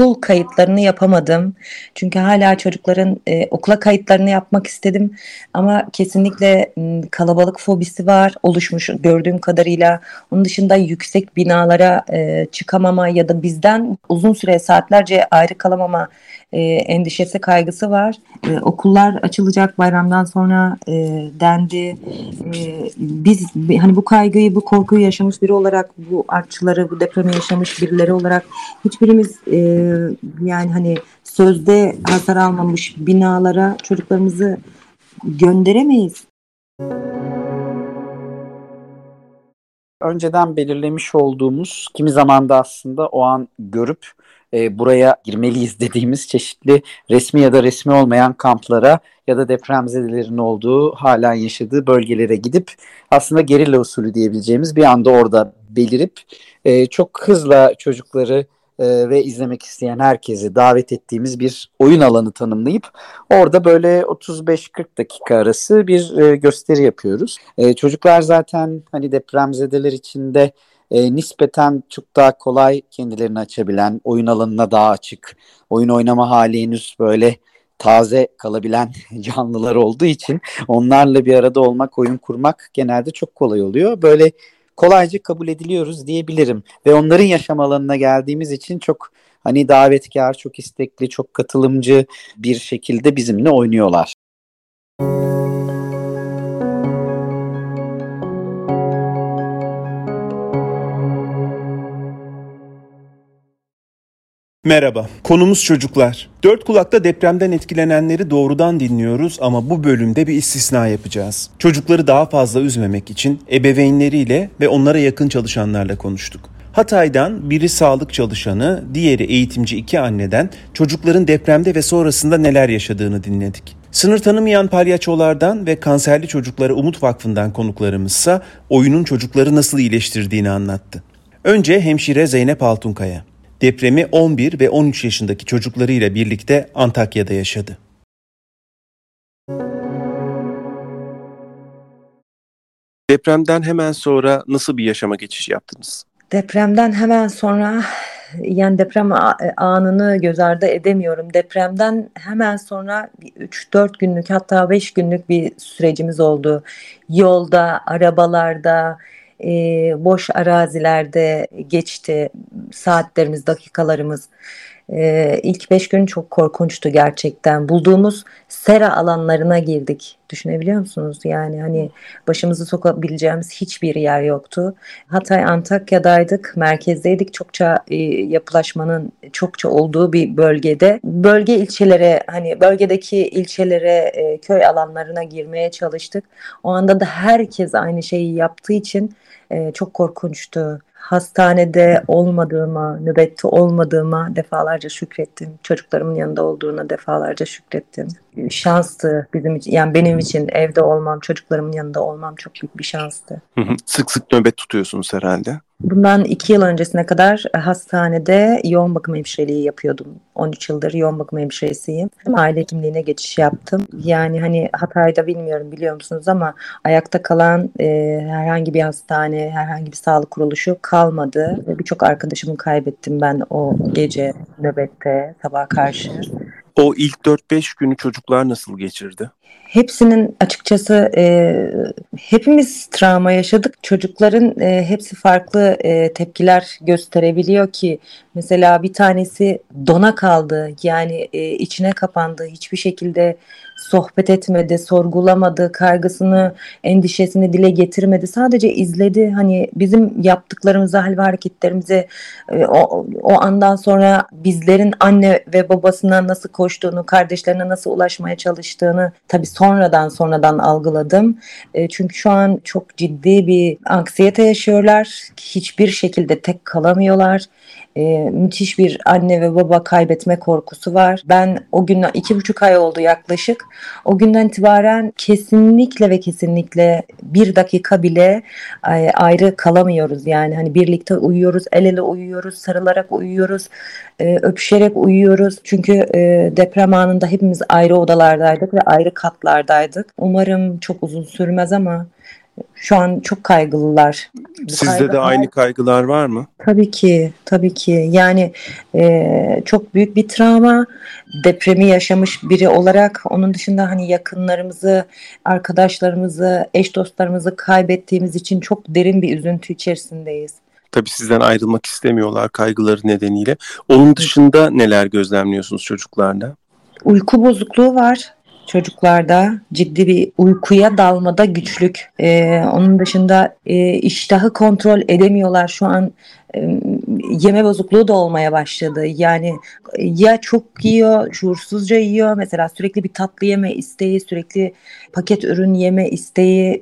okul kayıtlarını yapamadım. Çünkü hala çocukların e, okula kayıtlarını yapmak istedim. Ama kesinlikle m, kalabalık fobisi var oluşmuş gördüğüm kadarıyla. Onun dışında yüksek binalara e, çıkamama ya da bizden uzun süre saatlerce ayrı kalamama e, endişesi kaygısı var. E, okullar açılacak bayramdan sonra e, dendi. E, biz hani bu kaygıyı, bu korkuyu yaşamış biri olarak bu artçıları, bu depremi yaşamış birileri olarak hiçbirimiz e, yani hani sözde hasar almamış binalara çocuklarımızı gönderemeyiz. Önceden belirlemiş olduğumuz kimi zaman da aslında o an görüp e, buraya girmeliyiz dediğimiz çeşitli resmi ya da resmi olmayan kamplara ya da depremzedelerin olduğu hala yaşadığı bölgelere gidip aslında gerilla usulü diyebileceğimiz bir anda orada belirip e, çok hızla çocukları e, ve izlemek isteyen herkesi davet ettiğimiz bir oyun alanı tanımlayıp orada böyle 35-40 dakika arası bir e, gösteri yapıyoruz. E, çocuklar zaten hani depremzedeler içinde e, nispeten çok daha kolay kendilerini açabilen, oyun alanına daha açık, oyun oynama hali henüz böyle taze kalabilen canlılar olduğu için onlarla bir arada olmak, oyun kurmak genelde çok kolay oluyor. Böyle kolayca kabul ediliyoruz diyebilirim. Ve onların yaşam alanına geldiğimiz için çok hani davetkar, çok istekli, çok katılımcı bir şekilde bizimle oynuyorlar. Merhaba, konumuz çocuklar. Dört kulakta depremden etkilenenleri doğrudan dinliyoruz ama bu bölümde bir istisna yapacağız. Çocukları daha fazla üzmemek için ebeveynleriyle ve onlara yakın çalışanlarla konuştuk. Hatay'dan biri sağlık çalışanı, diğeri eğitimci iki anneden çocukların depremde ve sonrasında neler yaşadığını dinledik. Sınır tanımayan palyaçolardan ve kanserli çocuklara Umut Vakfı'ndan konuklarımızsa oyunun çocukları nasıl iyileştirdiğini anlattı. Önce hemşire Zeynep Altunkaya. Depremi 11 ve 13 yaşındaki çocuklarıyla birlikte Antakya'da yaşadı. Depremden hemen sonra nasıl bir yaşama geçiş yaptınız? Depremden hemen sonra yani deprem anını göz ardı edemiyorum. Depremden hemen sonra 3-4 günlük hatta 5 günlük bir sürecimiz oldu. Yolda, arabalarda, e, boş arazilerde geçti saatlerimiz, dakikalarımız. E, ilk beş gün çok korkunçtu gerçekten. Bulduğumuz sera alanlarına girdik. Düşünebiliyor musunuz? Yani hani başımızı sokabileceğimiz hiçbir yer yoktu. Hatay Antakya'daydık, merkezdeydik. Çokça e, yapılaşmanın çokça olduğu bir bölgede. Bölge ilçelere hani bölgedeki ilçelere, e, köy alanlarına girmeye çalıştık. O anda da herkes aynı şeyi yaptığı için e, çok korkunçtu. Hastanede olmadığıma, nöbette olmadığıma defalarca şükrettim. Çocuklarımın yanında olduğuna defalarca şükrettim. Şanstı bizim için, yani benim için evde olmam, çocuklarımın yanında olmam çok büyük bir şanstı. Sık sık nöbet tutuyorsunuz herhalde. Bundan iki yıl öncesine kadar hastanede yoğun bakım hemşireliği yapıyordum. 13 yıldır yoğun bakım hemşiresiyim. Aile hekimliğine geçiş yaptım. Yani hani Hatay'da bilmiyorum biliyor musunuz ama ayakta kalan e, herhangi bir hastane, herhangi bir sağlık kuruluşu kalmadı. Birçok arkadaşımı kaybettim ben o gece nöbette sabah karşı. O ilk 4-5 günü çocuklar nasıl geçirdi? Hepsinin açıkçası e, hepimiz travma yaşadık. Çocukların e, hepsi farklı e, tepkiler gösterebiliyor ki mesela bir tanesi dona kaldı yani e, içine kapandı hiçbir şekilde sohbet etmedi, sorgulamadı, kaygısını, endişesini dile getirmedi. Sadece izledi. Hani bizim yaptıklarımızı, hal ve hareketlerimizi e, o, o andan sonra bizlerin anne ve babasına nasıl koştuğunu, kardeşlerine nasıl ulaşmaya çalıştığını tabii sonradan sonradan algıladım. E, çünkü şu an çok ciddi bir anksiyete yaşıyorlar. Hiçbir şekilde tek kalamıyorlar e, müthiş bir anne ve baba kaybetme korkusu var. Ben o günden iki buçuk ay oldu yaklaşık. O günden itibaren kesinlikle ve kesinlikle bir dakika bile e, ayrı kalamıyoruz. Yani hani birlikte uyuyoruz, el ele uyuyoruz, sarılarak uyuyoruz, e, öpüşerek uyuyoruz. Çünkü e, deprem anında hepimiz ayrı odalardaydık ve ayrı katlardaydık. Umarım çok uzun sürmez ama şu an çok kaygılılar. Bu Sizde kaygılar, de aynı kaygılar var mı? Tabii ki, tabii ki. Yani e, çok büyük bir travma. Depremi yaşamış biri olarak onun dışında hani yakınlarımızı, arkadaşlarımızı, eş dostlarımızı kaybettiğimiz için çok derin bir üzüntü içerisindeyiz. Tabii sizden ayrılmak istemiyorlar kaygıları nedeniyle. Onun dışında neler gözlemliyorsunuz çocuklarda? Uyku bozukluğu var çocuklarda ciddi bir uykuya dalmada güçlük. Ee, onun dışında e, iştahı kontrol edemiyorlar. Şu an yeme bozukluğu da olmaya başladı. Yani ya çok yiyor, şuursuzca yiyor. Mesela sürekli bir tatlı yeme isteği, sürekli paket ürün yeme isteği,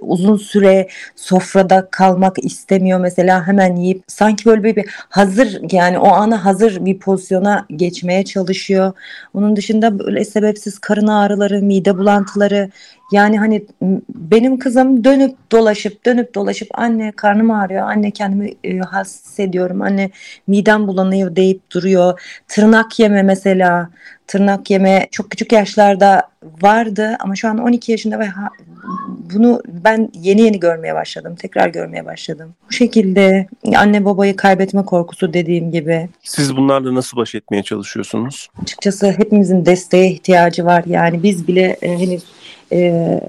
uzun süre sofrada kalmak istemiyor. Mesela hemen yiyip sanki böyle bir hazır yani o ana hazır bir pozisyona geçmeye çalışıyor. Onun dışında böyle sebepsiz karın ağrıları, mide bulantıları yani hani benim kızım dönüp dolaşıp dönüp dolaşıp anne karnım ağrıyor, anne kendimi e, hissediyorum, anne midem bulanıyor deyip duruyor. Tırnak yeme mesela, tırnak yeme çok küçük yaşlarda vardı ama şu an 12 yaşında ve ha, bunu ben yeni yeni görmeye başladım. Tekrar görmeye başladım. Bu şekilde anne babayı kaybetme korkusu dediğim gibi. Siz bunlarla nasıl baş etmeye çalışıyorsunuz? Açıkçası hepimizin desteğe ihtiyacı var. Yani biz bile e, henüz e,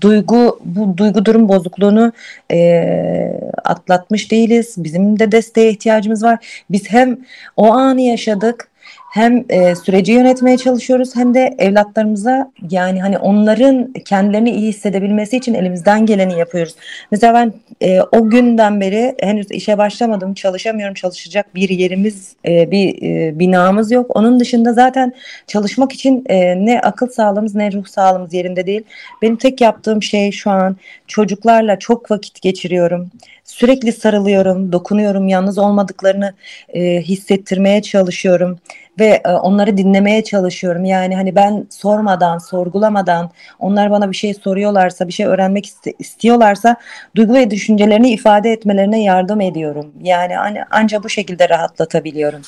duygu bu duygu durum bozukluğunu e, atlatmış değiliz. Bizim de desteğe ihtiyacımız var. Biz hem o anı yaşadık hem e, süreci yönetmeye çalışıyoruz hem de evlatlarımıza yani hani onların kendilerini iyi hissedebilmesi için elimizden geleni yapıyoruz. Mesela ben e, o günden beri henüz işe başlamadım, çalışamıyorum, çalışacak bir yerimiz, e, bir e, binamız yok. Onun dışında zaten çalışmak için e, ne akıl sağlığımız ne ruh sağlığımız yerinde değil. Benim tek yaptığım şey şu an çocuklarla çok vakit geçiriyorum. Sürekli sarılıyorum, dokunuyorum, yalnız olmadıklarını e, hissettirmeye çalışıyorum ve e, onları dinlemeye çalışıyorum. Yani hani ben sormadan, sorgulamadan onlar bana bir şey soruyorlarsa, bir şey öğrenmek iste- istiyorlarsa duygu ve düşüncelerini ifade etmelerine yardım ediyorum. Yani hani ancak bu şekilde rahatlatabiliyorum.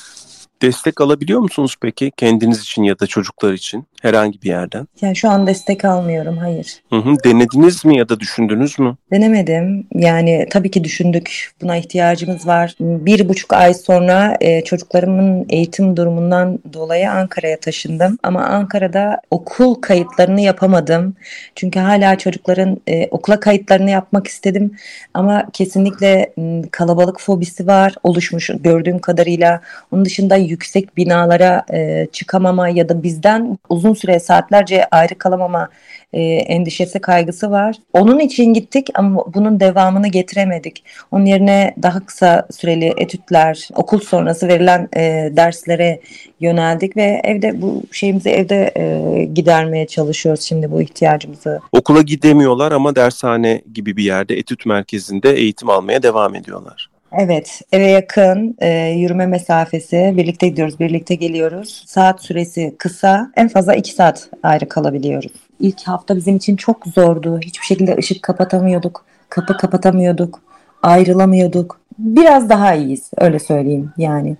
Destek alabiliyor musunuz peki kendiniz için ya da çocuklar için herhangi bir yerden? Yani şu an destek almıyorum, hayır. Hı hı. Denediniz mi ya da düşündünüz mü? Denemedim. Yani tabii ki düşündük. Buna ihtiyacımız var. Bir buçuk ay sonra e, çocuklarımın eğitim durumundan dolayı Ankara'ya taşındım. Ama Ankara'da okul kayıtlarını yapamadım. Çünkü hala çocukların e, okula kayıtlarını yapmak istedim. Ama kesinlikle kalabalık fobisi var oluşmuş gördüğüm kadarıyla. Onun dışında yüksek binalara e, çıkamama ya da bizden uzun süre saatlerce ayrı kalamama e, endişesi kaygısı var. Onun için gittik ama bunun devamını getiremedik. Onun yerine daha kısa süreli etütler, okul sonrası verilen e, derslere yöneldik ve evde bu şeyimizi evde e, gidermeye çalışıyoruz şimdi bu ihtiyacımızı. Okula gidemiyorlar ama dershane gibi bir yerde etüt merkezinde eğitim almaya devam ediyorlar. Evet, eve yakın, e, yürüme mesafesi, birlikte gidiyoruz, birlikte geliyoruz. Saat süresi kısa, en fazla iki saat ayrı kalabiliyoruz. İlk hafta bizim için çok zordu. Hiçbir şekilde ışık kapatamıyorduk, kapı kapatamıyorduk, ayrılamıyorduk. Biraz daha iyiyiz, öyle söyleyeyim yani.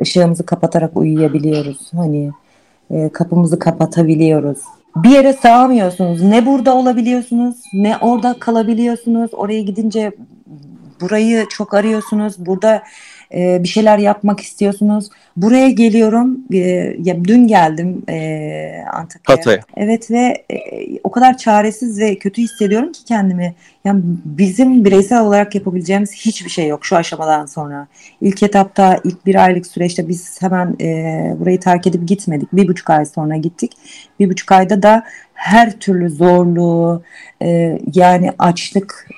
Işığımızı kapatarak uyuyabiliyoruz. Hani e, kapımızı kapatabiliyoruz. Bir yere sığamıyorsunuz. Ne burada olabiliyorsunuz, ne orada kalabiliyorsunuz. Oraya gidince burayı çok arıyorsunuz. Burada e, bir şeyler yapmak istiyorsunuz. Buraya geliyorum. E, ya dün geldim e, Antakya'ya. Hatay. Evet ve e, o kadar çaresiz ve kötü hissediyorum ki kendimi. Yani bizim bireysel olarak yapabileceğimiz hiçbir şey yok şu aşamadan sonra. İlk etapta ilk bir aylık süreçte biz hemen e, burayı terk edip gitmedik. Bir buçuk ay sonra gittik. Bir buçuk ayda da her türlü zorluğu e, yani açlık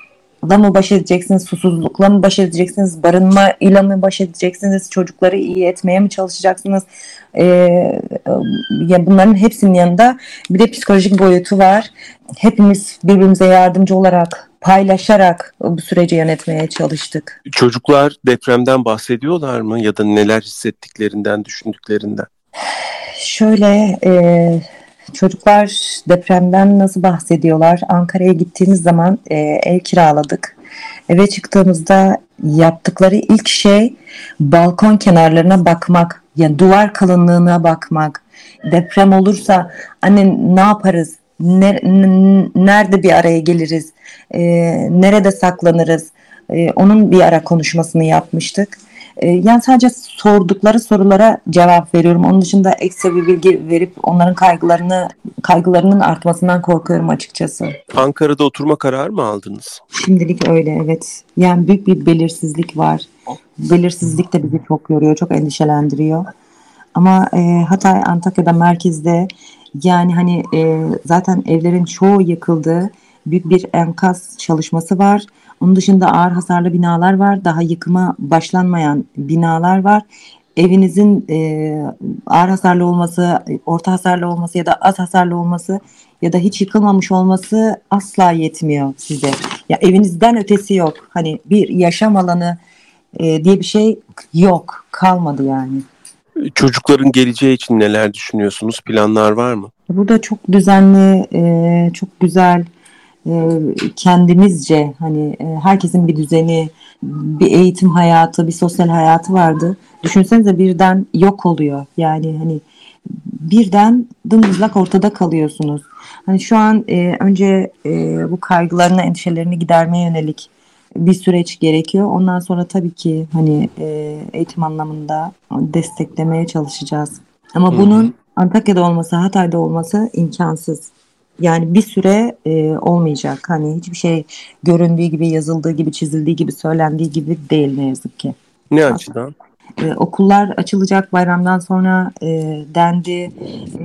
da mı baş edeceksiniz, susuzlukla mı baş edeceksiniz, barınma ile mi baş edeceksiniz, çocukları iyi etmeye mi çalışacaksınız? Ee, ya bunların hepsinin yanında bir de psikolojik boyutu var. Hepimiz birbirimize yardımcı olarak paylaşarak bu süreci yönetmeye çalıştık. Çocuklar depremden bahsediyorlar mı ya da neler hissettiklerinden, düşündüklerinden? Şöyle e, Çocuklar depremden nasıl bahsediyorlar? Ankara'ya gittiğimiz zaman e, ev kiraladık. Eve çıktığımızda yaptıkları ilk şey balkon kenarlarına bakmak. Yani duvar kalınlığına bakmak. Deprem olursa anne ne yaparız? ne, nerede bir araya geliriz, e, nerede saklanırız, e, onun bir ara konuşmasını yapmıştık. E, yani sadece sordukları sorulara cevap veriyorum. Onun dışında ekstra bir bilgi verip onların kaygılarını kaygılarının artmasından korkuyorum açıkçası. Ankara'da oturma kararı mı aldınız? Şimdilik öyle evet. Yani büyük bir belirsizlik var. Belirsizlik de bizi çok yoruyor, çok endişelendiriyor. Ama e, Hatay, Antakya'da merkezde yani hani e, zaten evlerin çoğu yıkıldı. Büyük bir enkaz çalışması var. Onun dışında ağır hasarlı binalar var. Daha yıkıma başlanmayan binalar var. Evinizin e, ağır hasarlı olması, orta hasarlı olması ya da az hasarlı olması ya da hiç yıkılmamış olması asla yetmiyor size. Ya evinizden ötesi yok. Hani bir yaşam alanı e, diye bir şey yok, kalmadı yani. Çocukların geleceği için neler düşünüyorsunuz? Planlar var mı? Burada çok düzenli, e, çok güzel, kendimizce hani e, herkesin bir düzeni, bir eğitim hayatı, bir sosyal hayatı vardı. Düşünsenize birden yok oluyor. Yani hani birden dımdızlak ortada kalıyorsunuz. Hani şu an e, önce e, bu kaygılarını, endişelerini gidermeye yönelik bir süreç gerekiyor. Ondan sonra tabii ki hani e, eğitim anlamında desteklemeye çalışacağız. Ama bunun Antakya'da olması, Hatay'da olması imkansız. Yani bir süre e, olmayacak. Hani hiçbir şey göründüğü gibi, yazıldığı gibi, çizildiği gibi, söylendiği gibi değil ne yazık ki. Ne açıdan? Ee, okullar açılacak bayramdan sonra e, dendi.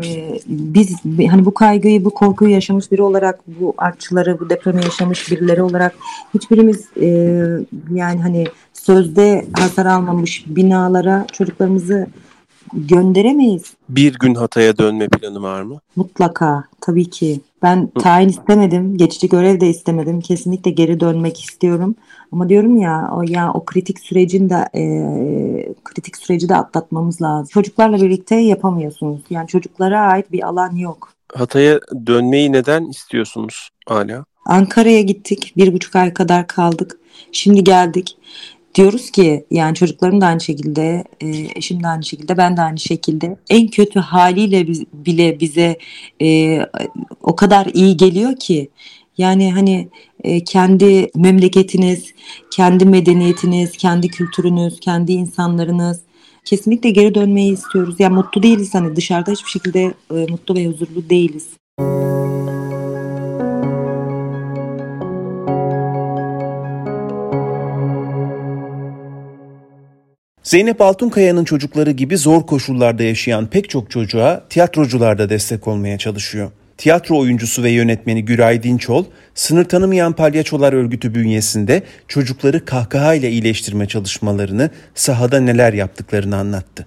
E, biz hani bu kaygıyı, bu korkuyu yaşamış biri olarak, bu artçıları, bu depremi yaşamış birileri olarak hiçbirimiz e, yani hani sözde hasar almamış binalara çocuklarımızı gönderemeyiz. Bir gün Hatay'a dönme planı var mı? Mutlaka tabii ki. Ben tayin istemedim, geçici görev de istemedim. Kesinlikle geri dönmek istiyorum. Ama diyorum ya o ya o kritik sürecin de e, kritik süreci de atlatmamız lazım. Çocuklarla birlikte yapamıyorsunuz. Yani çocuklara ait bir alan yok. Hatay'a dönmeyi neden istiyorsunuz hala? Ankara'ya gittik. Bir buçuk ay kadar kaldık. Şimdi geldik diyoruz ki yani çocuklarım da aynı şekilde, e, eşim de aynı şekilde, ben de aynı şekilde en kötü haliyle bile bize e, o kadar iyi geliyor ki yani hani e, kendi memleketiniz, kendi medeniyetiniz, kendi kültürünüz, kendi insanlarınız kesinlikle geri dönmeyi istiyoruz. Yani mutlu değiliz hani dışarıda hiçbir şekilde mutlu ve huzurlu değiliz. Zeynep Altunkaya'nın çocukları gibi zor koşullarda yaşayan pek çok çocuğa tiyatrocular da destek olmaya çalışıyor. Tiyatro oyuncusu ve yönetmeni Güray Dinçol, sınır tanımayan palyaçolar örgütü bünyesinde çocukları kahkahayla iyileştirme çalışmalarını, sahada neler yaptıklarını anlattı.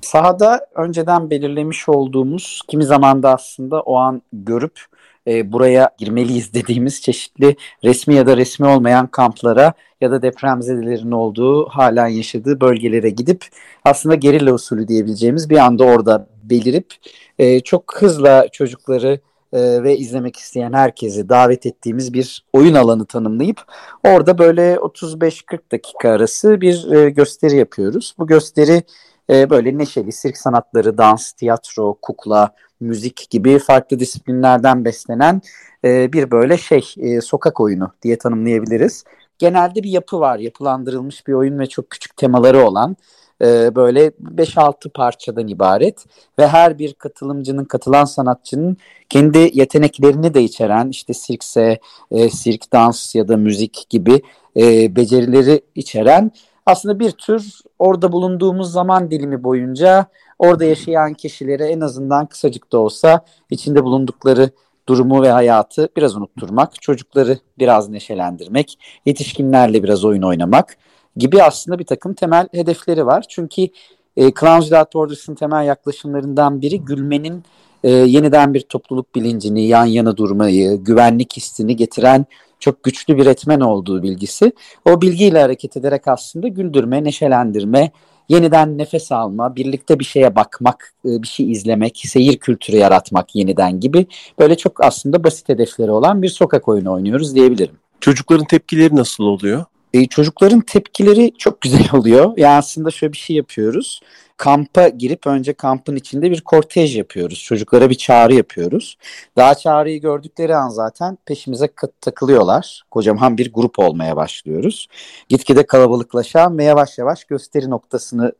Sahada önceden belirlemiş olduğumuz, kimi zaman da aslında o an görüp e, buraya girmeliyiz dediğimiz çeşitli resmi ya da resmi olmayan kamplara ya da depremzedelerin olduğu hala yaşadığı bölgelere gidip aslında gerilla usulü diyebileceğimiz bir anda orada belirip e, çok hızla çocukları e, ve izlemek isteyen herkesi davet ettiğimiz bir oyun alanı tanımlayıp orada böyle 35-40 dakika arası bir e, gösteri yapıyoruz. Bu gösteri e, böyle neşeli sirk sanatları, dans, tiyatro, kukla, müzik gibi farklı disiplinlerden beslenen e, bir böyle şey e, sokak oyunu diye tanımlayabiliriz. Genelde bir yapı var, yapılandırılmış bir oyun ve çok küçük temaları olan e, böyle 5-6 parçadan ibaret ve her bir katılımcının, katılan sanatçının kendi yeteneklerini de içeren işte sirkse, e, sirk, dans ya da müzik gibi e, becerileri içeren aslında bir tür orada bulunduğumuz zaman dilimi boyunca orada yaşayan kişilere en azından kısacık da olsa içinde bulundukları durumu ve hayatı biraz unutturmak, çocukları biraz neşelendirmek, yetişkinlerle biraz oyun oynamak gibi aslında bir takım temel hedefleri var. Çünkü e, Clowns Without Borders'ın temel yaklaşımlarından biri gülmenin e, yeniden bir topluluk bilincini, yan yana durmayı, güvenlik hissini getiren çok güçlü bir etmen olduğu bilgisi. O bilgiyle hareket ederek aslında güldürme, neşelendirme, yeniden nefes alma, birlikte bir şeye bakmak, e, bir şey izlemek, seyir kültürü yaratmak yeniden gibi böyle çok aslında basit hedefleri olan bir sokak oyunu oynuyoruz diyebilirim. Çocukların tepkileri nasıl oluyor? E, çocukların tepkileri çok güzel oluyor. Yani aslında şöyle bir şey yapıyoruz. Kampa girip önce kampın içinde bir kortej yapıyoruz. Çocuklara bir çağrı yapıyoruz. Daha çağrıyı gördükleri an zaten peşimize takılıyorlar. Kocaman bir grup olmaya başlıyoruz. Gitgide kalabalıklaşan ve yavaş yavaş gösteri noktasını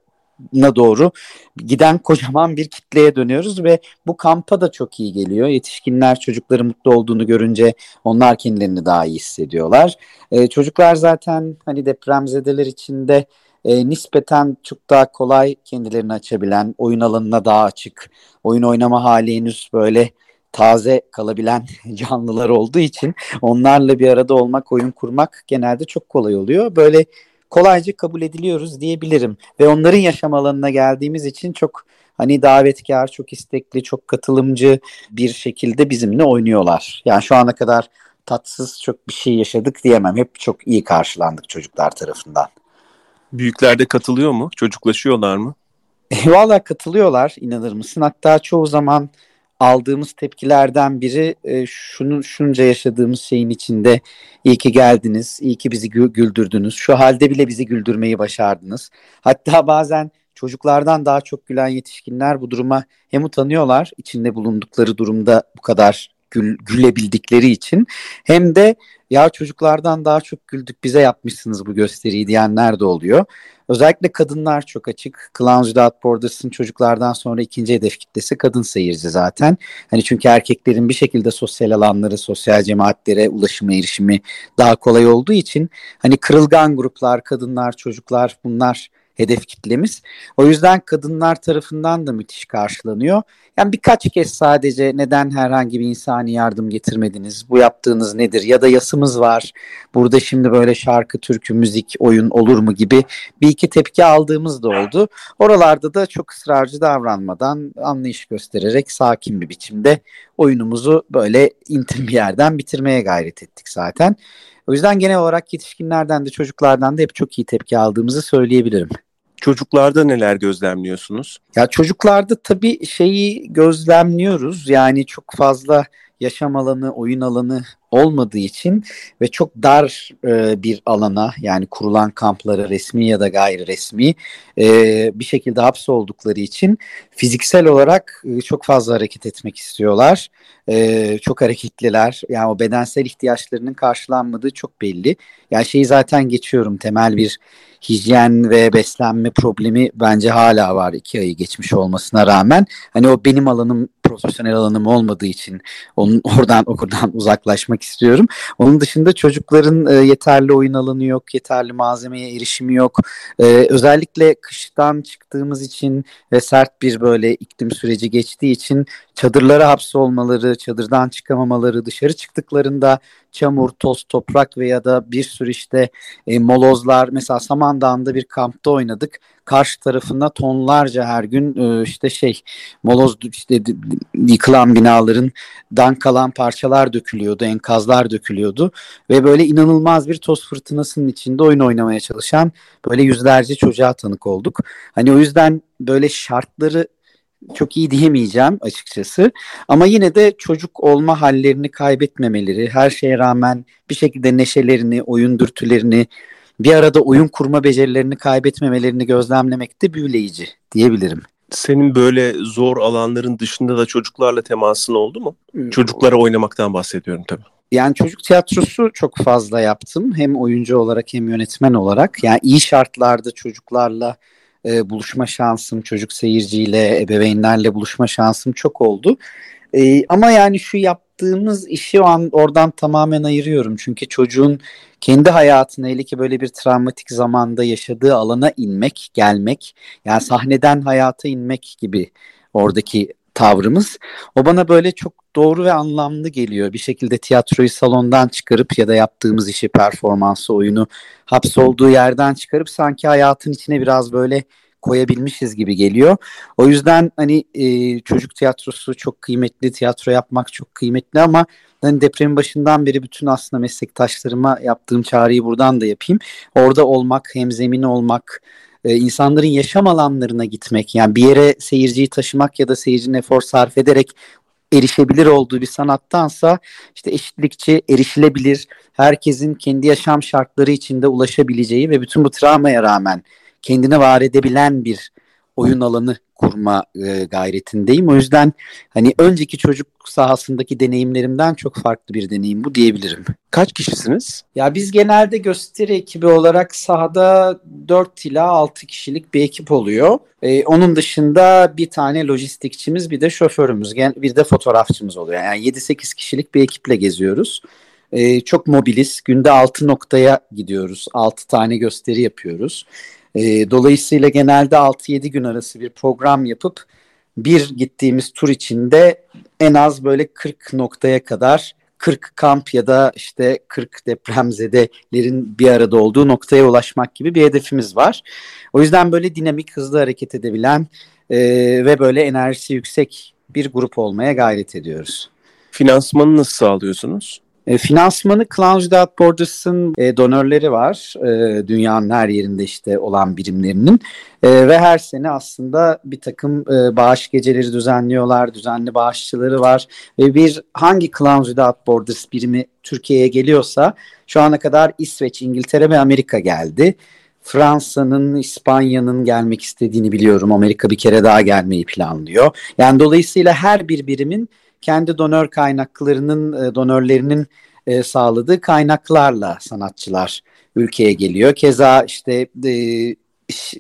na doğru giden kocaman bir kitleye dönüyoruz ve bu kampa da çok iyi geliyor. Yetişkinler çocukları mutlu olduğunu görünce onlar kendilerini daha iyi hissediyorlar. Ee, çocuklar zaten hani depremzedeler içinde e, nispeten çok daha kolay kendilerini açabilen, oyun alanına daha açık, oyun oynama hali henüz böyle taze kalabilen canlılar olduğu için onlarla bir arada olmak, oyun kurmak genelde çok kolay oluyor. Böyle kolayca kabul ediliyoruz diyebilirim. Ve onların yaşam alanına geldiğimiz için çok hani davetkar, çok istekli, çok katılımcı bir şekilde bizimle oynuyorlar. Yani şu ana kadar tatsız çok bir şey yaşadık diyemem. Hep çok iyi karşılandık çocuklar tarafından. Büyükler de katılıyor mu? Çocuklaşıyorlar mı? Valla katılıyorlar inanır mısın? Hatta çoğu zaman aldığımız tepkilerden biri e, şunu şunca yaşadığımız şeyin içinde iyi ki geldiniz, iyi ki bizi güldürdünüz. Şu halde bile bizi güldürmeyi başardınız. Hatta bazen çocuklardan daha çok gülen yetişkinler bu duruma hem utanıyorlar içinde bulundukları durumda bu kadar gül, gülebildikleri için hem de ya çocuklardan daha çok güldük bize yapmışsınız bu gösteriyi diyenler de oluyor. Özellikle kadınlar çok açık. Clowns Without Borders'ın çocuklardan sonra ikinci hedef kitlesi kadın seyirci zaten. Hani çünkü erkeklerin bir şekilde sosyal alanları, sosyal cemaatlere ulaşımı, erişimi daha kolay olduğu için hani kırılgan gruplar, kadınlar, çocuklar bunlar hedef kitlemiz. O yüzden kadınlar tarafından da müthiş karşılanıyor. Yani birkaç kez sadece neden herhangi bir insani yardım getirmediniz? Bu yaptığınız nedir? Ya da yasımız var. Burada şimdi böyle şarkı, türkü, müzik, oyun olur mu gibi bir iki tepki aldığımız da oldu. Oralarda da çok ısrarcı davranmadan anlayış göstererek sakin bir biçimde oyunumuzu böyle intim bir yerden bitirmeye gayret ettik zaten. O yüzden genel olarak yetişkinlerden de çocuklardan da hep çok iyi tepki aldığımızı söyleyebilirim. Çocuklarda neler gözlemliyorsunuz? Ya çocuklarda tabii şeyi gözlemliyoruz. Yani çok fazla yaşam alanı, oyun alanı olmadığı için ve çok dar e, bir alana yani kurulan kamplara resmi ya da gayri resmi e, bir şekilde hapsoldukları için fiziksel olarak e, çok fazla hareket etmek istiyorlar. E, çok hareketliler. Yani o bedensel ihtiyaçlarının karşılanmadığı çok belli. Yani şeyi zaten geçiyorum temel bir hijyen ve beslenme problemi bence hala var iki ayı geçmiş olmasına rağmen. Hani o benim alanım profesyonel alanım olmadığı için onun oradan okuldan uzaklaşmak istiyorum. Onun dışında çocukların e, yeterli oyun alanı yok, yeterli malzemeye erişimi yok. E, özellikle kıştan çıktığımız için ve sert bir böyle iklim süreci geçtiği için çadırlara hapsolmaları, çadırdan çıkamamaları, dışarı çıktıklarında çamur, toz, toprak veya da bir sürü işte e, molozlar. Mesela Samandağ'ında bir kampta oynadık. Karşı tarafında tonlarca her gün e, işte şey moloz işte yıkılan binaların dan kalan parçalar dökülüyordu, enkazlar dökülüyordu ve böyle inanılmaz bir toz fırtınasının içinde oyun oynamaya çalışan böyle yüzlerce çocuğa tanık olduk. Hani o yüzden böyle şartları çok iyi diyemeyeceğim açıkçası. Ama yine de çocuk olma hallerini kaybetmemeleri, her şeye rağmen bir şekilde neşelerini, oyun dürtülerini, bir arada oyun kurma becerilerini kaybetmemelerini gözlemlemek de büyüleyici diyebilirim. Senin böyle zor alanların dışında da çocuklarla temasın oldu mu? Hmm. Çocuklara oynamaktan bahsediyorum tabii. Yani çocuk tiyatrosu çok fazla yaptım. Hem oyuncu olarak hem yönetmen olarak. Yani iyi şartlarda çocuklarla e, buluşma şansım, çocuk seyirciyle, ebeveynlerle buluşma şansım çok oldu. E, ama yani şu yaptığımız işi o an oradan tamamen ayırıyorum. Çünkü çocuğun kendi hayatını hele ki böyle bir travmatik zamanda yaşadığı alana inmek, gelmek, yani sahneden hayata inmek gibi oradaki tavrımız. O bana böyle çok doğru ve anlamlı geliyor. Bir şekilde tiyatroyu salondan çıkarıp ya da yaptığımız işi, performansı, oyunu hapsolduğu yerden çıkarıp sanki hayatın içine biraz böyle koyabilmişiz gibi geliyor. O yüzden hani e, çocuk tiyatrosu çok kıymetli, tiyatro yapmak çok kıymetli ama hani depremin başından beri bütün aslında meslektaşlarıma yaptığım çağrıyı buradan da yapayım. Orada olmak, hem zemin olmak, e, insanların yaşam alanlarına gitmek yani bir yere seyirciyi taşımak ya da seyircinin efor sarf ederek erişebilir olduğu bir sanattansa işte eşitlikçi, erişilebilir, herkesin kendi yaşam şartları içinde ulaşabileceği ve bütün bu travmaya rağmen kendini var edebilen bir oyun alanı kurma e, gayretindeyim. O yüzden hani önceki çocuk sahasındaki deneyimlerimden çok farklı bir deneyim bu diyebilirim. Kaç kişisiniz? Ya biz genelde gösteri ekibi olarak sahada 4 ila 6 kişilik bir ekip oluyor. Ee, onun dışında bir tane lojistikçimiz bir de şoförümüz bir de fotoğrafçımız oluyor. Yani 7-8 kişilik bir ekiple geziyoruz. Ee, çok mobiliz. Günde 6 noktaya gidiyoruz. 6 tane gösteri yapıyoruz. E, dolayısıyla genelde 6-7 gün arası bir program yapıp bir gittiğimiz tur içinde en az böyle 40 noktaya kadar 40 kamp ya da işte 40 depremzedelerin bir arada olduğu noktaya ulaşmak gibi bir hedefimiz var. O yüzden böyle dinamik, hızlı hareket edebilen e, ve böyle enerjisi yüksek bir grup olmaya gayret ediyoruz. Finansmanı nasıl sağlıyorsunuz? E, finansmanı Clowns Without Borders'ın e, donörleri var. E, dünyanın her yerinde işte olan birimlerinin. E, ve her sene aslında bir takım e, bağış geceleri düzenliyorlar. Düzenli bağışçıları var. Ve bir hangi Clowns Without Borders birimi Türkiye'ye geliyorsa şu ana kadar İsveç, İngiltere ve Amerika geldi. Fransa'nın, İspanya'nın gelmek istediğini biliyorum. Amerika bir kere daha gelmeyi planlıyor. Yani dolayısıyla her bir birimin kendi donör kaynaklarının e, donörlerinin e, sağladığı kaynaklarla sanatçılar ülkeye geliyor. Keza işte e,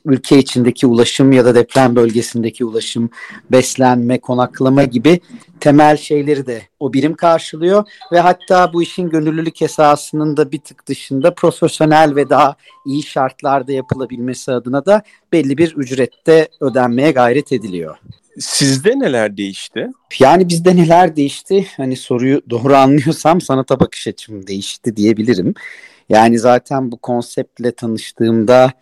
ülke içindeki ulaşım ya da deprem bölgesindeki ulaşım, beslenme, konaklama gibi temel şeyleri de o birim karşılıyor ve hatta bu işin gönüllülük esasının da bir tık dışında profesyonel ve daha iyi şartlarda yapılabilmesi adına da belli bir ücrette ödenmeye gayret ediliyor. Sizde neler değişti? Yani bizde neler değişti? Hani soruyu doğru anlıyorsam sanata bakış açım değişti diyebilirim. Yani zaten bu konseptle tanıştığımda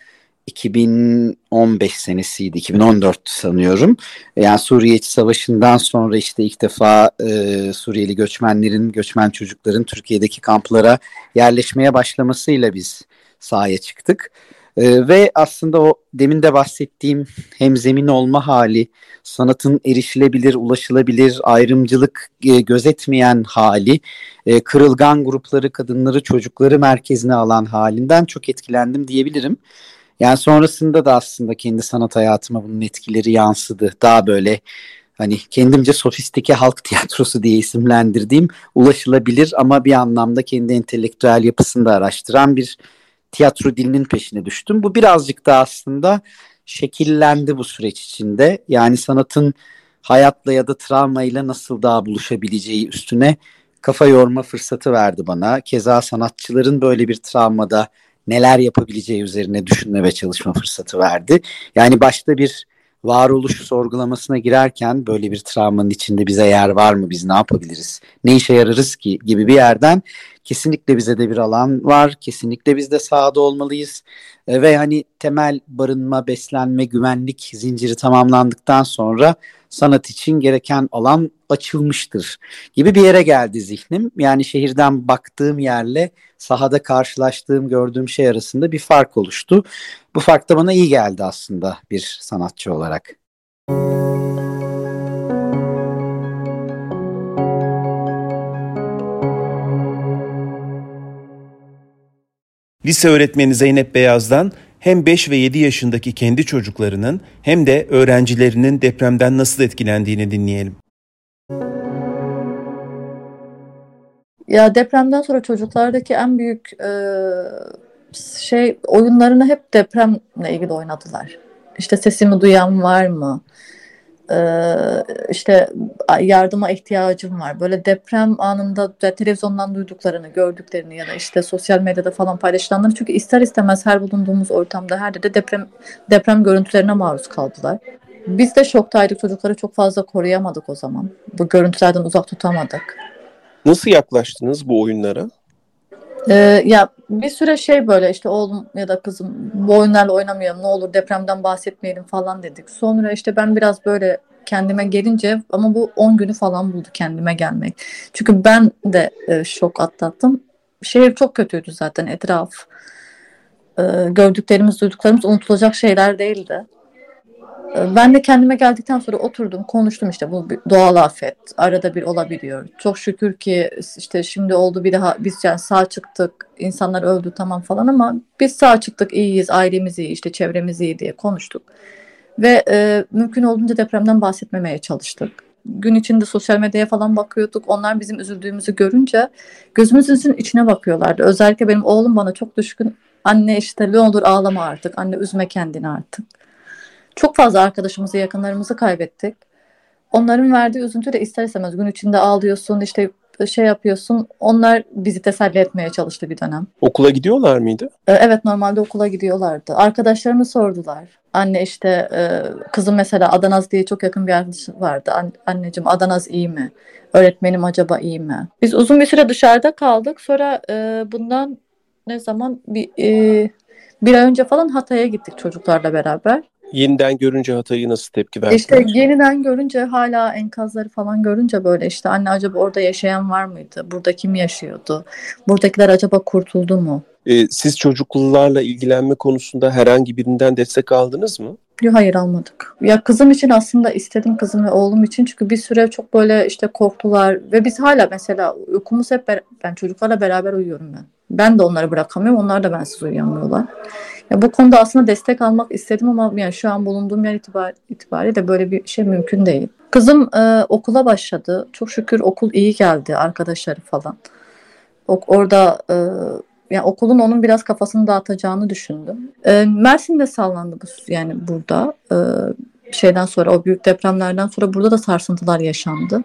2015 senesiydi, 2014 sanıyorum. Yani Suriye İç Savaşı'ndan sonra işte ilk defa e, Suriyeli göçmenlerin, göçmen çocukların Türkiye'deki kamplara yerleşmeye başlamasıyla biz sahaya çıktık. Ee, ve aslında o demin de bahsettiğim hem zemin olma hali, sanatın erişilebilir, ulaşılabilir, ayrımcılık e, gözetmeyen hali, e, kırılgan grupları, kadınları, çocukları merkezine alan halinden çok etkilendim diyebilirim. Yani sonrasında da aslında kendi sanat hayatıma bunun etkileri yansıdı. Daha böyle hani kendimce sofistike halk tiyatrosu diye isimlendirdiğim ulaşılabilir ama bir anlamda kendi entelektüel yapısını araştıran bir tiyatro dilinin peşine düştüm. Bu birazcık da aslında şekillendi bu süreç içinde. Yani sanatın hayatla ya da travmayla nasıl daha buluşabileceği üstüne kafa yorma fırsatı verdi bana. Keza sanatçıların böyle bir travmada neler yapabileceği üzerine düşünme ve çalışma fırsatı verdi. Yani başta bir varoluş sorgulamasına girerken böyle bir travmanın içinde bize yer var mı? Biz ne yapabiliriz? Ne işe yararız ki? gibi bir yerden kesinlikle bize de bir alan var. Kesinlikle biz de sahada olmalıyız. E, ve hani temel barınma, beslenme, güvenlik zinciri tamamlandıktan sonra sanat için gereken alan açılmıştır gibi bir yere geldi zihnim. Yani şehirden baktığım yerle sahada karşılaştığım, gördüğüm şey arasında bir fark oluştu. Bu fark da bana iyi geldi aslında bir sanatçı olarak. Lise öğretmeni Zeynep Beyaz'dan hem 5 ve 7 yaşındaki kendi çocuklarının hem de öğrencilerinin depremden nasıl etkilendiğini dinleyelim. Ya depremden sonra çocuklardaki en büyük e, şey oyunlarını hep depremle ilgili oynadılar. İşte sesimi duyan var mı? Ee, işte yardıma ihtiyacım var. Böyle deprem anında televizyondan duyduklarını, gördüklerini ya da işte sosyal medyada falan paylaşılanları çünkü ister istemez her bulunduğumuz ortamda her de deprem deprem görüntülerine maruz kaldılar. Biz de şoktaydık. Çocukları çok fazla koruyamadık o zaman. Bu görüntülerden uzak tutamadık. Nasıl yaklaştınız bu oyunlara? Ee, ya bir süre şey böyle işte oğlum ya da kızım bu oyunlarla oynamayalım ne olur depremden bahsetmeyelim falan dedik. Sonra işte ben biraz böyle kendime gelince ama bu 10 günü falan buldu kendime gelmek. Çünkü ben de e, şok atlattım. Şehir çok kötüydü zaten etraf. E, gördüklerimiz, duyduklarımız unutulacak şeyler değildi. Ee, ben de kendime geldikten sonra oturdum, konuştum işte bu doğal afet, arada bir olabiliyor. Çok şükür ki işte şimdi oldu bir daha biz yani sağ çıktık, insanlar öldü tamam falan ama biz sağ çıktık, iyiyiz, ailemiz iyi, işte çevremiz iyi diye konuştuk. Ve e, mümkün olduğunca depremden bahsetmemeye çalıştık. Gün içinde sosyal medyaya falan bakıyorduk. Onlar bizim üzüldüğümüzü görünce gözümüzün içine bakıyorlardı. Özellikle benim oğlum bana çok düşkün. Anne işte ne olur ağlama artık. Anne üzme kendini artık. Çok fazla arkadaşımızı, yakınlarımızı kaybettik. Onların verdiği üzüntü de ister istemez gün içinde ağlıyorsun, işte şey yapıyorsun. Onlar bizi teselli etmeye çalıştı bir dönem. Okula gidiyorlar mıydı? Ee, evet normalde okula gidiyorlardı. Arkadaşlarını sordular. Anne işte e, kızım mesela Adanaz diye çok yakın bir arkadaşı vardı. anneciğim Adanaz iyi mi? Öğretmenim acaba iyi mi? Biz uzun bir süre dışarıda kaldık. Sonra e, bundan ne zaman bir e, bir ay önce falan Hatay'a gittik çocuklarla beraber. Yeniden görünce Hatay'ı nasıl tepki verdin? İşte yeniden görünce hala enkazları falan görünce böyle işte anne acaba orada yaşayan var mıydı? Burada kim yaşıyordu? Buradakiler acaba kurtuldu mu? Ee, siz çocuklularla ilgilenme konusunda herhangi birinden destek aldınız mı? Yok hayır almadık. Ya kızım için aslında istedim kızım ve oğlum için çünkü bir süre çok böyle işte korktular ve biz hala mesela uykumuz hep ben çocuklarla beraber uyuyorum ben. Ben de onları bırakamıyorum. Onlar da bensiz uyuyamıyorlar. Ya bu konuda aslında destek almak istedim ama yani şu an bulunduğum yer itibar, itibariyle böyle bir şey mümkün değil. Kızım e, okula başladı. Çok şükür okul iyi geldi arkadaşları falan. O, orada e, yani okulun onun biraz kafasını dağıtacağını düşündüm. E, Mersin'de sallandı bu yani burada. E, şeyden sonra o büyük depremlerden sonra burada da sarsıntılar yaşandı.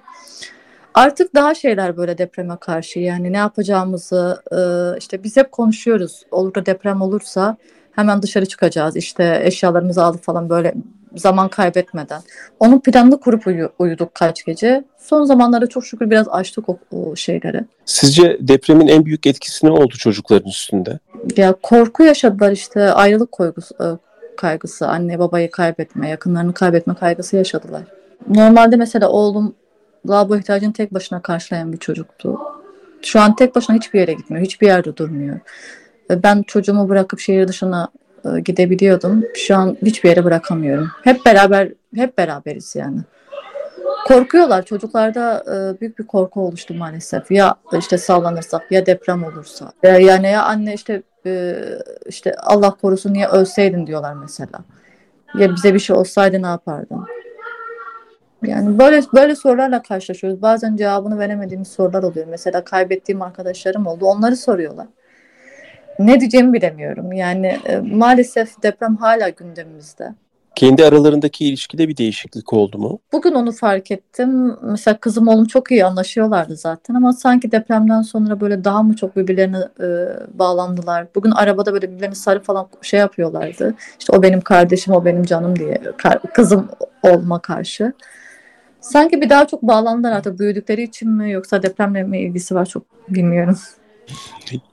Artık daha şeyler böyle depreme karşı yani ne yapacağımızı e, işte biz hep konuşuyoruz. Olur da deprem olursa hemen dışarı çıkacağız işte eşyalarımızı alıp falan böyle zaman kaybetmeden. Onun planını kurup uyu, uyuduk kaç gece. Son zamanlarda çok şükür biraz açtık o, o şeyleri. Sizce depremin en büyük etkisi ne oldu çocukların üstünde? Ya korku yaşadılar işte ayrılık koygusu, e, kaygısı, anne babayı kaybetme, yakınlarını kaybetme kaygısı yaşadılar. Normalde mesela oğlum lavabo ihtiyacını tek başına karşılayan bir çocuktu. Şu an tek başına hiçbir yere gitmiyor, hiçbir yerde durmuyor. Ben çocuğumu bırakıp şehir dışına e, gidebiliyordum. Şu an hiçbir yere bırakamıyorum. Hep beraber hep beraberiz yani. Korkuyorlar. Çocuklarda e, büyük bir korku oluştu maalesef. Ya işte sallanırsak ya deprem olursa. Yani ya anne işte e, işte Allah korusun niye ölseydin diyorlar mesela. Ya bize bir şey olsaydı ne yapardın? Yani böyle böyle sorularla karşılaşıyoruz. Bazen cevabını veremediğimiz sorular oluyor. Mesela kaybettiğim arkadaşlarım oldu. Onları soruyorlar ne diyeceğimi bilemiyorum. Yani e, maalesef deprem hala gündemimizde. Kendi aralarındaki ilişkide bir değişiklik oldu mu? Bugün onu fark ettim. Mesela kızım oğlum çok iyi anlaşıyorlardı zaten ama sanki depremden sonra böyle daha mı çok birbirlerine e, bağlandılar. Bugün arabada böyle birbirlerini sarı falan şey yapıyorlardı. İşte o benim kardeşim, o benim canım diye kızım olma karşı. Sanki bir daha çok bağlandılar artık büyüdükleri için mi yoksa depremle mi ilgisi var çok bilmiyorum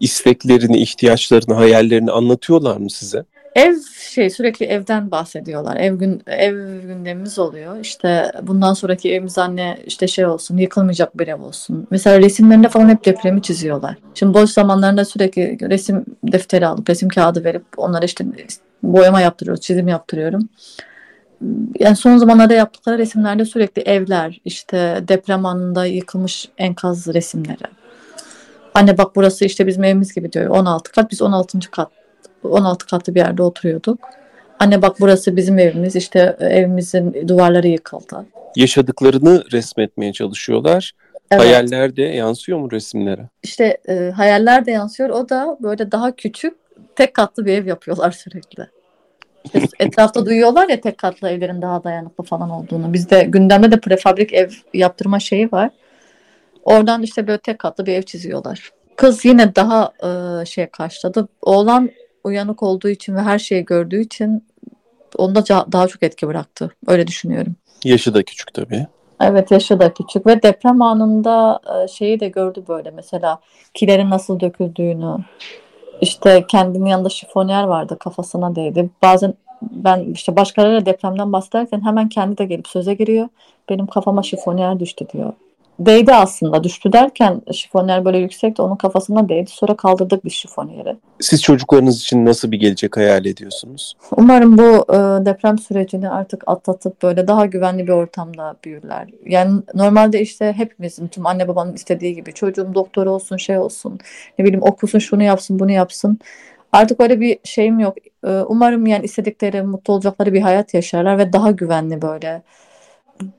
isteklerini, ihtiyaçlarını, hayallerini anlatıyorlar mı size? Ev şey sürekli evden bahsediyorlar. Ev gün ev gündemimiz oluyor. İşte bundan sonraki evimiz anne işte şey olsun, yıkılmayacak bir ev olsun. Mesela resimlerinde falan hep depremi çiziyorlar. Şimdi boş zamanlarında sürekli resim defteri alıp resim kağıdı verip onlara işte boyama yaptırıyoruz, çizim yaptırıyorum. Yani son zamanlarda yaptıkları resimlerde sürekli evler, işte deprem anında yıkılmış enkaz resimleri Anne bak burası işte bizim evimiz gibi diyor. 16 kat. Biz 16. kat 16 katlı bir yerde oturuyorduk. Anne bak burası bizim evimiz. İşte evimizin duvarları yıkıldı. Yaşadıklarını resmetmeye çalışıyorlar. Evet. Hayaller de yansıyor mu resimlere? İşte e, hayaller de yansıyor. O da böyle daha küçük tek katlı bir ev yapıyorlar sürekli. İşte etrafta duyuyorlar ya tek katlı evlerin daha dayanıklı falan olduğunu. Bizde gündemde de prefabrik ev yaptırma şeyi var. Oradan işte böyle tek katlı bir ev çiziyorlar. Kız yine daha e, şey karşıladı. Oğlan uyanık olduğu için ve her şeyi gördüğü için onda daha çok etki bıraktı. Öyle düşünüyorum. Yaşı da küçük tabii. Evet yaşı da küçük ve deprem anında e, şeyi de gördü böyle mesela kilerin nasıl döküldüğünü işte kendinin yanında şifonyer vardı kafasına değdi. Bazen ben işte başkalarıyla depremden bahsederken hemen kendi de gelip söze giriyor. Benim kafama şifonyer düştü diyor. Değdi aslında. Düştü derken şifonyer böyle yüksekti. Onun kafasına değdi. Sonra kaldırdık biz şifonyeri. Siz çocuklarınız için nasıl bir gelecek hayal ediyorsunuz? Umarım bu e, deprem sürecini artık atlatıp böyle daha güvenli bir ortamda büyürler. Yani normalde işte hepimizin, tüm anne babanın istediği gibi çocuğum doktor olsun, şey olsun, ne bileyim okusun, şunu yapsın, bunu yapsın. Artık öyle bir şeyim yok. E, umarım yani istedikleri, mutlu olacakları bir hayat yaşarlar ve daha güvenli böyle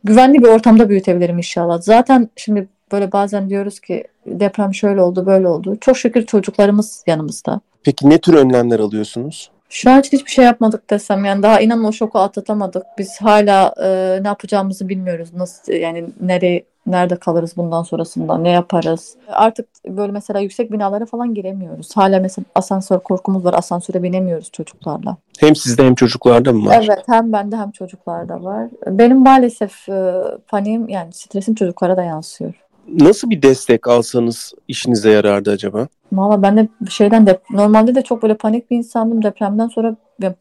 güvenli bir ortamda büyütebilirim inşallah. Zaten şimdi böyle bazen diyoruz ki deprem şöyle oldu, böyle oldu. Çok şükür çocuklarımız yanımızda. Peki ne tür önlemler alıyorsunuz? Şu an hiçbir şey yapmadık desem yani daha inanın o şoku atlatamadık. Biz hala e, ne yapacağımızı bilmiyoruz. Nasıl yani nereye nerede kalırız bundan sonrasında ne yaparız? Artık böyle mesela yüksek binalara falan giremiyoruz. Hala mesela asansör korkumuz var. Asansöre binemiyoruz çocuklarla. Hem sizde hem çocuklarda mı var? Evet hem bende hem çocuklarda var. Benim maalesef e, paniğim yani stresim çocuklara da yansıyor. Nasıl bir destek alsanız işinize yarardı acaba? Valla ben de şeyden de normalde de çok böyle panik bir insandım. Depremden sonra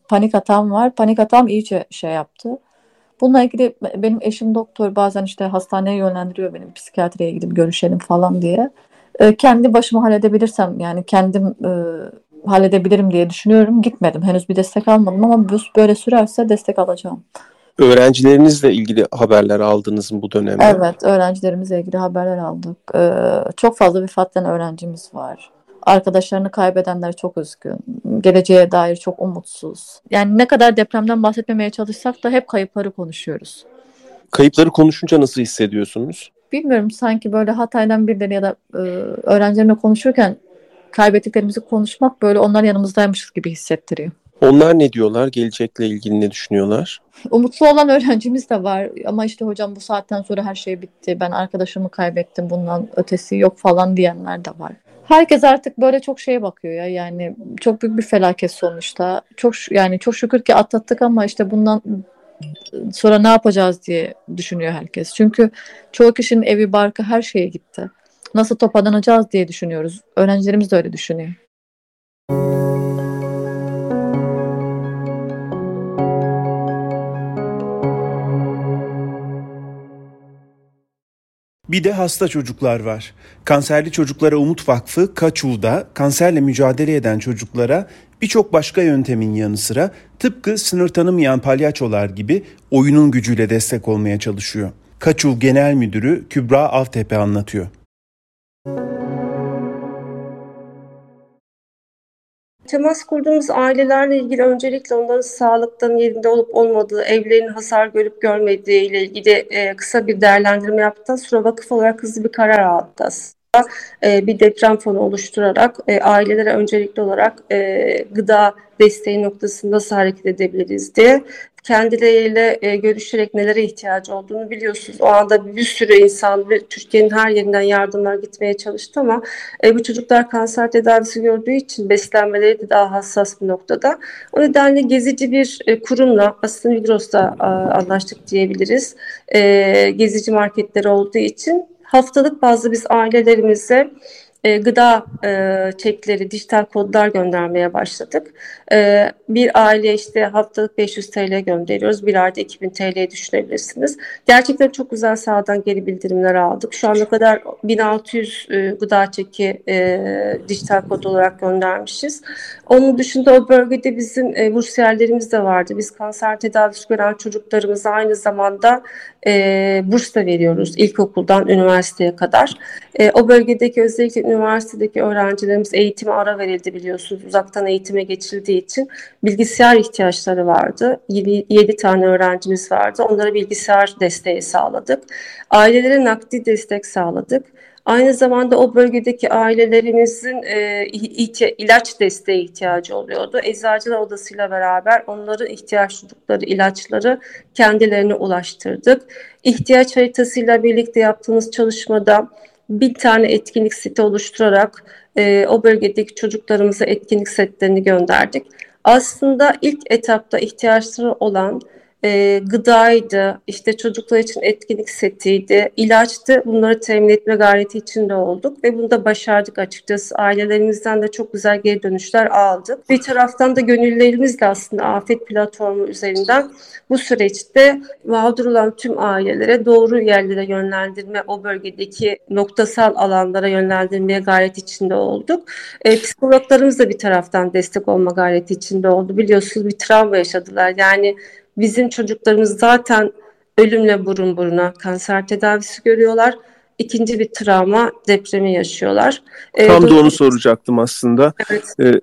panik atağım var. Panik atağım iyice şey yaptı. Bununla ilgili benim eşim doktor bazen işte hastaneye yönlendiriyor benim psikiyatriye gidip görüşelim falan diye. E, kendi başıma halledebilirsem yani kendim e, halledebilirim diye düşünüyorum. Gitmedim. Henüz bir destek almadım ama böyle sürerse destek alacağım. Öğrencilerinizle ilgili haberler aldınız mı bu dönemde? Evet, öğrencilerimizle ilgili haberler aldık. Ee, çok fazla vefattan öğrencimiz var. Arkadaşlarını kaybedenler çok üzgün. Geleceğe dair çok umutsuz. Yani ne kadar depremden bahsetmemeye çalışsak da hep kayıpları konuşuyoruz. Kayıpları konuşunca nasıl hissediyorsunuz? Bilmiyorum sanki böyle Hatay'dan birileri ya da e, öğrencilerimle konuşurken kaybettiklerimizi konuşmak böyle onlar yanımızdaymışız gibi hissettiriyor. Onlar ne diyorlar? Gelecekle ilgili ne düşünüyorlar? Umutlu olan öğrencimiz de var ama işte hocam bu saatten sonra her şey bitti. Ben arkadaşımı kaybettim. Bundan ötesi yok falan diyenler de var. Herkes artık böyle çok şeye bakıyor ya. Yani çok büyük bir felaket sonuçta. Çok yani çok şükür ki atlattık ama işte bundan sonra ne yapacağız diye düşünüyor herkes. Çünkü çoğu kişinin evi, barkı, her şeye gitti. Nasıl toparlanacağız diye düşünüyoruz. Öğrencilerimiz de öyle düşünüyor. Bir de hasta çocuklar var. Kanserli Çocuklara Umut Vakfı Kaçul'da kanserle mücadele eden çocuklara birçok başka yöntemin yanı sıra tıpkı sınır tanımayan palyaçolar gibi oyunun gücüyle destek olmaya çalışıyor. Kaçul Genel Müdürü Kübra Avtepe anlatıyor. Temas kurduğumuz ailelerle ilgili öncelikle onların sağlıktan yerinde olup olmadığı, evlerinin hasar görüp görmediği ile ilgili e, kısa bir değerlendirme yaptıktan sonra vakıf olarak hızlı bir karar aldı aslında. E, bir deprem fonu oluşturarak e, ailelere öncelikli olarak e, gıda desteği noktasında nasıl hareket edebiliriz diye kendileriyle e, görüşerek nelere ihtiyacı olduğunu biliyorsunuz. O anda bir sürü insan ve Türkiye'nin her yerinden yardımlar gitmeye çalıştı ama e, bu çocuklar kanser tedavisi gördüğü için beslenmeleri de daha hassas bir noktada. O nedenle gezici bir e, kurumla aslında Migros'ta e, anlaştık diyebiliriz. E, gezici marketleri olduğu için haftalık bazı biz ailelerimize e, gıda e, çekleri, dijital kodlar göndermeye başladık. E, bir aile işte haftalık 500 TL gönderiyoruz. Bir ayda 2000 TL'ye düşünebilirsiniz. Gerçekten çok güzel sahadan geri bildirimler aldık. Şu ana kadar 1600 e, gıda çeki e, dijital kod olarak göndermişiz. Onun dışında o bölgede bizim e, bursiyerlerimiz de vardı. Biz kanser tedavisi gören çocuklarımıza aynı zamanda e, burs da veriyoruz ilkokuldan üniversiteye kadar. E, o bölgedeki özellikle üniversitedeki öğrencilerimiz eğitime ara verildi biliyorsunuz. Uzaktan eğitime geçildiği için bilgisayar ihtiyaçları vardı. 7, 7 tane öğrencimiz vardı. Onlara bilgisayar desteği sağladık. Ailelere nakdi destek sağladık. Aynı zamanda o bölgedeki ailelerimizin e, ilaç desteği ihtiyacı oluyordu. Eczacılar Odası'yla beraber onların ihtiyaç duydukları ilaçları kendilerine ulaştırdık. İhtiyaç haritasıyla birlikte yaptığımız çalışmada bir tane etkinlik site oluşturarak e, o bölgedeki çocuklarımıza etkinlik setlerini gönderdik. Aslında ilk etapta ihtiyaçları olan e, gıdaydı, işte çocuklar için etkinlik setiydi, ilaçtı. Bunları temin etme gayreti içinde olduk ve bunu da başardık açıkçası. Ailelerimizden de çok güzel geri dönüşler aldık. Bir taraftan da gönüllerimizle aslında Afet platformu üzerinden bu süreçte mağdur olan tüm ailelere doğru yerlere yönlendirme, o bölgedeki noktasal alanlara yönlendirmeye gayret içinde olduk. E, psikologlarımız da bir taraftan destek olma gayreti içinde oldu. Biliyorsunuz bir travma yaşadılar. Yani bizim çocuklarımız zaten ölümle burun buruna kanser tedavisi görüyorlar. İkinci bir travma depremi yaşıyorlar. E, Tam da onu soracaktım aslında. Evet. Ee,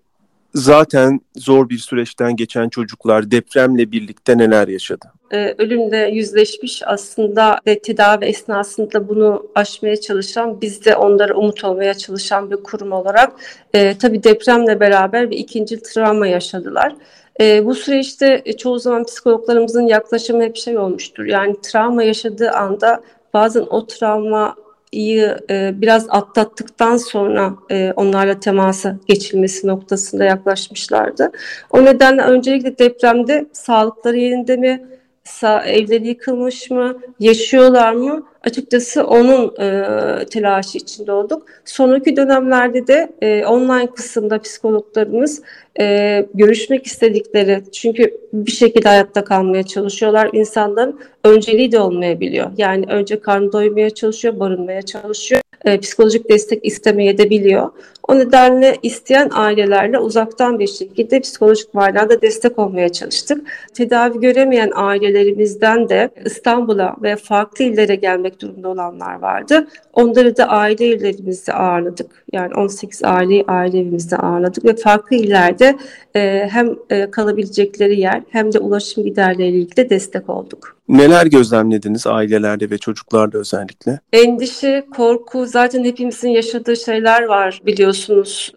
zaten zor bir süreçten geçen çocuklar depremle birlikte neler yaşadı? Ee, ölümle yüzleşmiş aslında ve tedavi esnasında bunu aşmaya çalışan, biz de onlara umut olmaya çalışan bir kurum olarak e, tabii depremle beraber bir ikinci travma yaşadılar. E, bu süreçte e, çoğu zaman psikologlarımızın yaklaşımı hep şey olmuştur. Yani travma yaşadığı anda bazen o travma e, biraz atlattıktan sonra e, onlarla temasa geçilmesi noktasında yaklaşmışlardı. O nedenle öncelikle depremde sağlıkları yerinde mi, sa evleri yıkılmış mı, yaşıyorlar mı? Açıkçası onun e, telaşı içinde olduk. Sonraki dönemlerde de e, online kısımda psikologlarımız e, görüşmek istedikleri, çünkü bir şekilde hayatta kalmaya çalışıyorlar. İnsanların önceliği de olmayabiliyor. Yani önce karnı doymaya çalışıyor, barınmaya çalışıyor. E, psikolojik destek istemeye de biliyor. O nedenle isteyen ailelerle uzaktan bir şekilde psikolojik manada destek olmaya çalıştık. Tedavi göremeyen ailelerimizden de İstanbul'a ve farklı illere gelmek durumda olanlar vardı. Onları da aile evlerimizde ağırladık. Yani 18 aileyi aile evimizde ağırladık ve farklı illerde e, hem e, kalabilecekleri yer hem de ulaşım giderleriyle ilgili destek olduk. Neler gözlemlediniz ailelerde ve çocuklarda özellikle? Endişe, korku zaten hepimizin yaşadığı şeyler var biliyorsunuz.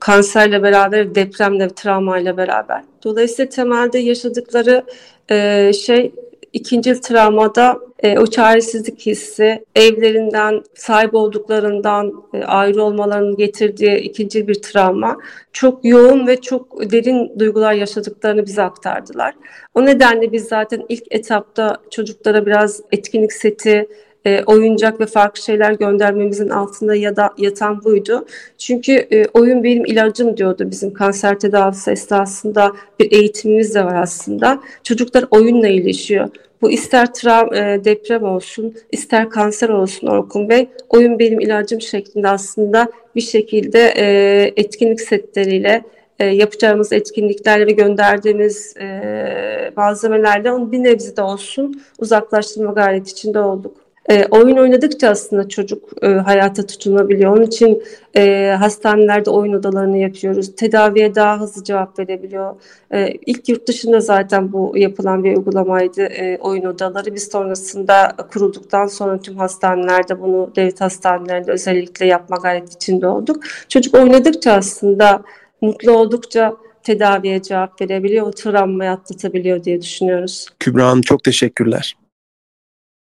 Kanserle beraber, depremle, travmayla beraber. Dolayısıyla temelde yaşadıkları e, şey ikinci travmada e, o çaresizlik hissi, evlerinden, sahip olduklarından e, ayrı olmalarının getirdiği ikinci bir travma çok yoğun ve çok derin duygular yaşadıklarını bize aktardılar. O nedenle biz zaten ilk etapta çocuklara biraz etkinlik seti, e, oyuncak ve farklı şeyler göndermemizin altında ya da yatan buydu. Çünkü e, oyun benim ilacım diyordu bizim kanser tedavisi esnasında bir eğitimimiz de var aslında. Çocuklar oyunla iyileşiyor. Bu ister trav, e, deprem olsun, ister kanser olsun Orkun Bey, oyun benim ilacım şeklinde aslında bir şekilde e, etkinlik setleriyle e, yapacağımız etkinliklerle ve gönderdiğimiz e, malzemelerle onu bir nebze de olsun uzaklaştırma gayreti içinde olduk. E, oyun oynadıkça aslında çocuk e, hayata tutunabiliyor. Onun için e, hastanelerde oyun odalarını yapıyoruz. Tedaviye daha hızlı cevap verebiliyor. E, ilk yurt dışında zaten bu yapılan bir uygulamaydı e, oyun odaları. Biz sonrasında kurulduktan sonra tüm hastanelerde bunu devlet hastanelerinde özellikle yapma gayreti içinde olduk. Çocuk oynadıkça aslında mutlu oldukça tedaviye cevap verebiliyor, o travmayı atlatabiliyor diye düşünüyoruz. Kübra Hanım çok teşekkürler.